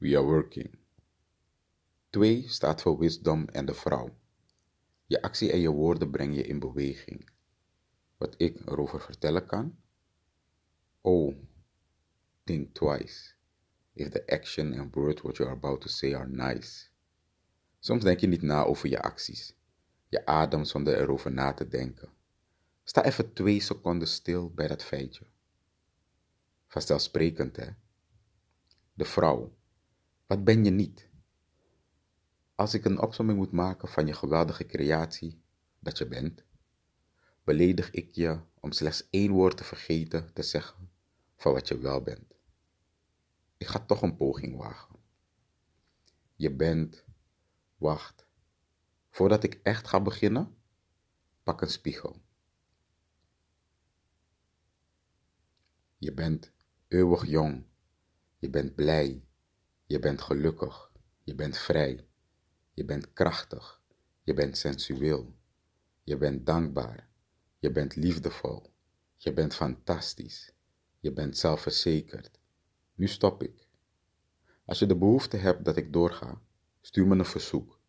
We are working. 2 staat voor wisdom en de vrouw. Je actie en je woorden breng je in beweging. Wat ik erover vertellen kan? Oh, think twice. If the action and word what you are about to say are nice. Soms denk je niet na over je acties. Je ademt zonder erover na te denken. Sta even twee seconden stil bij dat feitje. Vanzelfsprekend, hè? De vrouw. Wat ben je niet? Als ik een opsomming moet maken van je geweldige creatie, dat je bent, beledig ik je om slechts één woord te vergeten te zeggen van wat je wel bent. Ik ga toch een poging wagen. Je bent, wacht, voordat ik echt ga beginnen, pak een spiegel. Je bent eeuwig jong. Je bent blij. Je bent gelukkig. Je bent vrij. Je bent krachtig. Je bent sensueel. Je bent dankbaar. Je bent liefdevol. Je bent fantastisch. Je bent zelfverzekerd. Nu stop ik. Als je de behoefte hebt dat ik doorga, stuur me een verzoek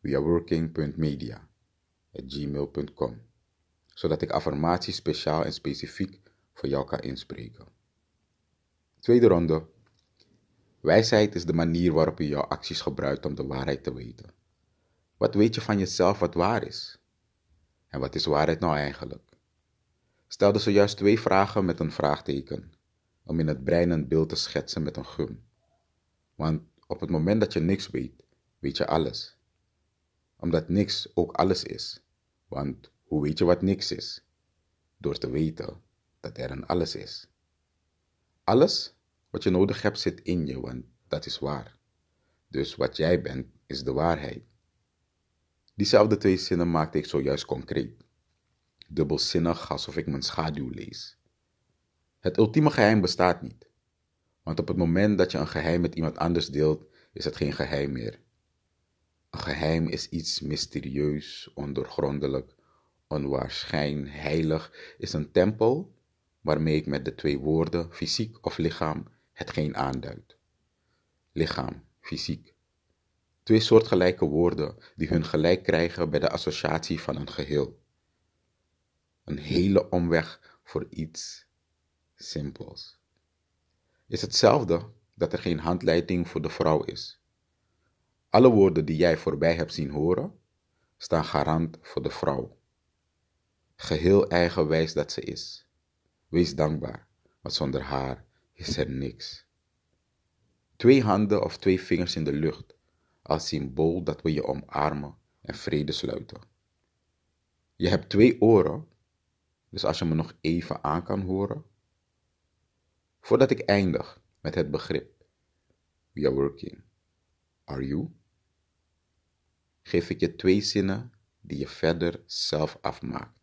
via working.media.gmail.com, zodat ik affirmaties speciaal en specifiek voor jou kan inspreken. Tweede ronde. Wijsheid is de manier waarop je jouw acties gebruikt om de waarheid te weten. Wat weet je van jezelf wat waar is? En wat is waarheid nou eigenlijk? Stelde zojuist twee vragen met een vraagteken, om in het brein een beeld te schetsen met een gum. Want op het moment dat je niks weet, weet je alles. Omdat niks ook alles is. Want hoe weet je wat niks is? Door te weten dat er een alles is. Alles wat je nodig hebt zit in je, want dat is waar. Dus wat jij bent is de waarheid. Diezelfde twee zinnen maakte ik zojuist concreet. Dubbelzinnig alsof ik mijn schaduw lees. Het ultieme geheim bestaat niet. Want op het moment dat je een geheim met iemand anders deelt, is het geen geheim meer. Een geheim is iets mysterieus, ondoorgrondelijk, onwaarschijn, heilig, is een tempel waarmee ik met de twee woorden fysiek of lichaam hetgeen aanduid. Lichaam, fysiek. Twee soortgelijke woorden die hun gelijk krijgen bij de associatie van een geheel. Een hele omweg voor iets simpels. Is hetzelfde dat er geen handleiding voor de vrouw is. Alle woorden die jij voorbij hebt zien horen, staan garant voor de vrouw. Geheel eigenwijs dat ze is. Wees dankbaar, want zonder haar is er niks. Twee handen of twee vingers in de lucht, als symbool dat we je omarmen en vrede sluiten. Je hebt twee oren, dus als je me nog even aan kan horen. Voordat ik eindig met het begrip We are working. Are you? Geef ik je twee zinnen die je verder zelf afmaakt.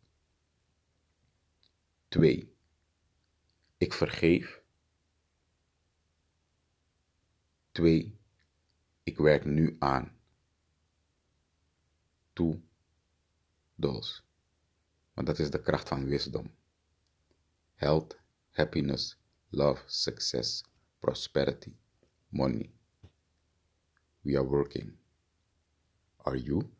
2. Ik vergeef. 2. Ik werk nu aan. Toe. Dos. Want dat is de kracht van wisdom. Health, happiness, love, success, prosperity, money. We are working. Are you?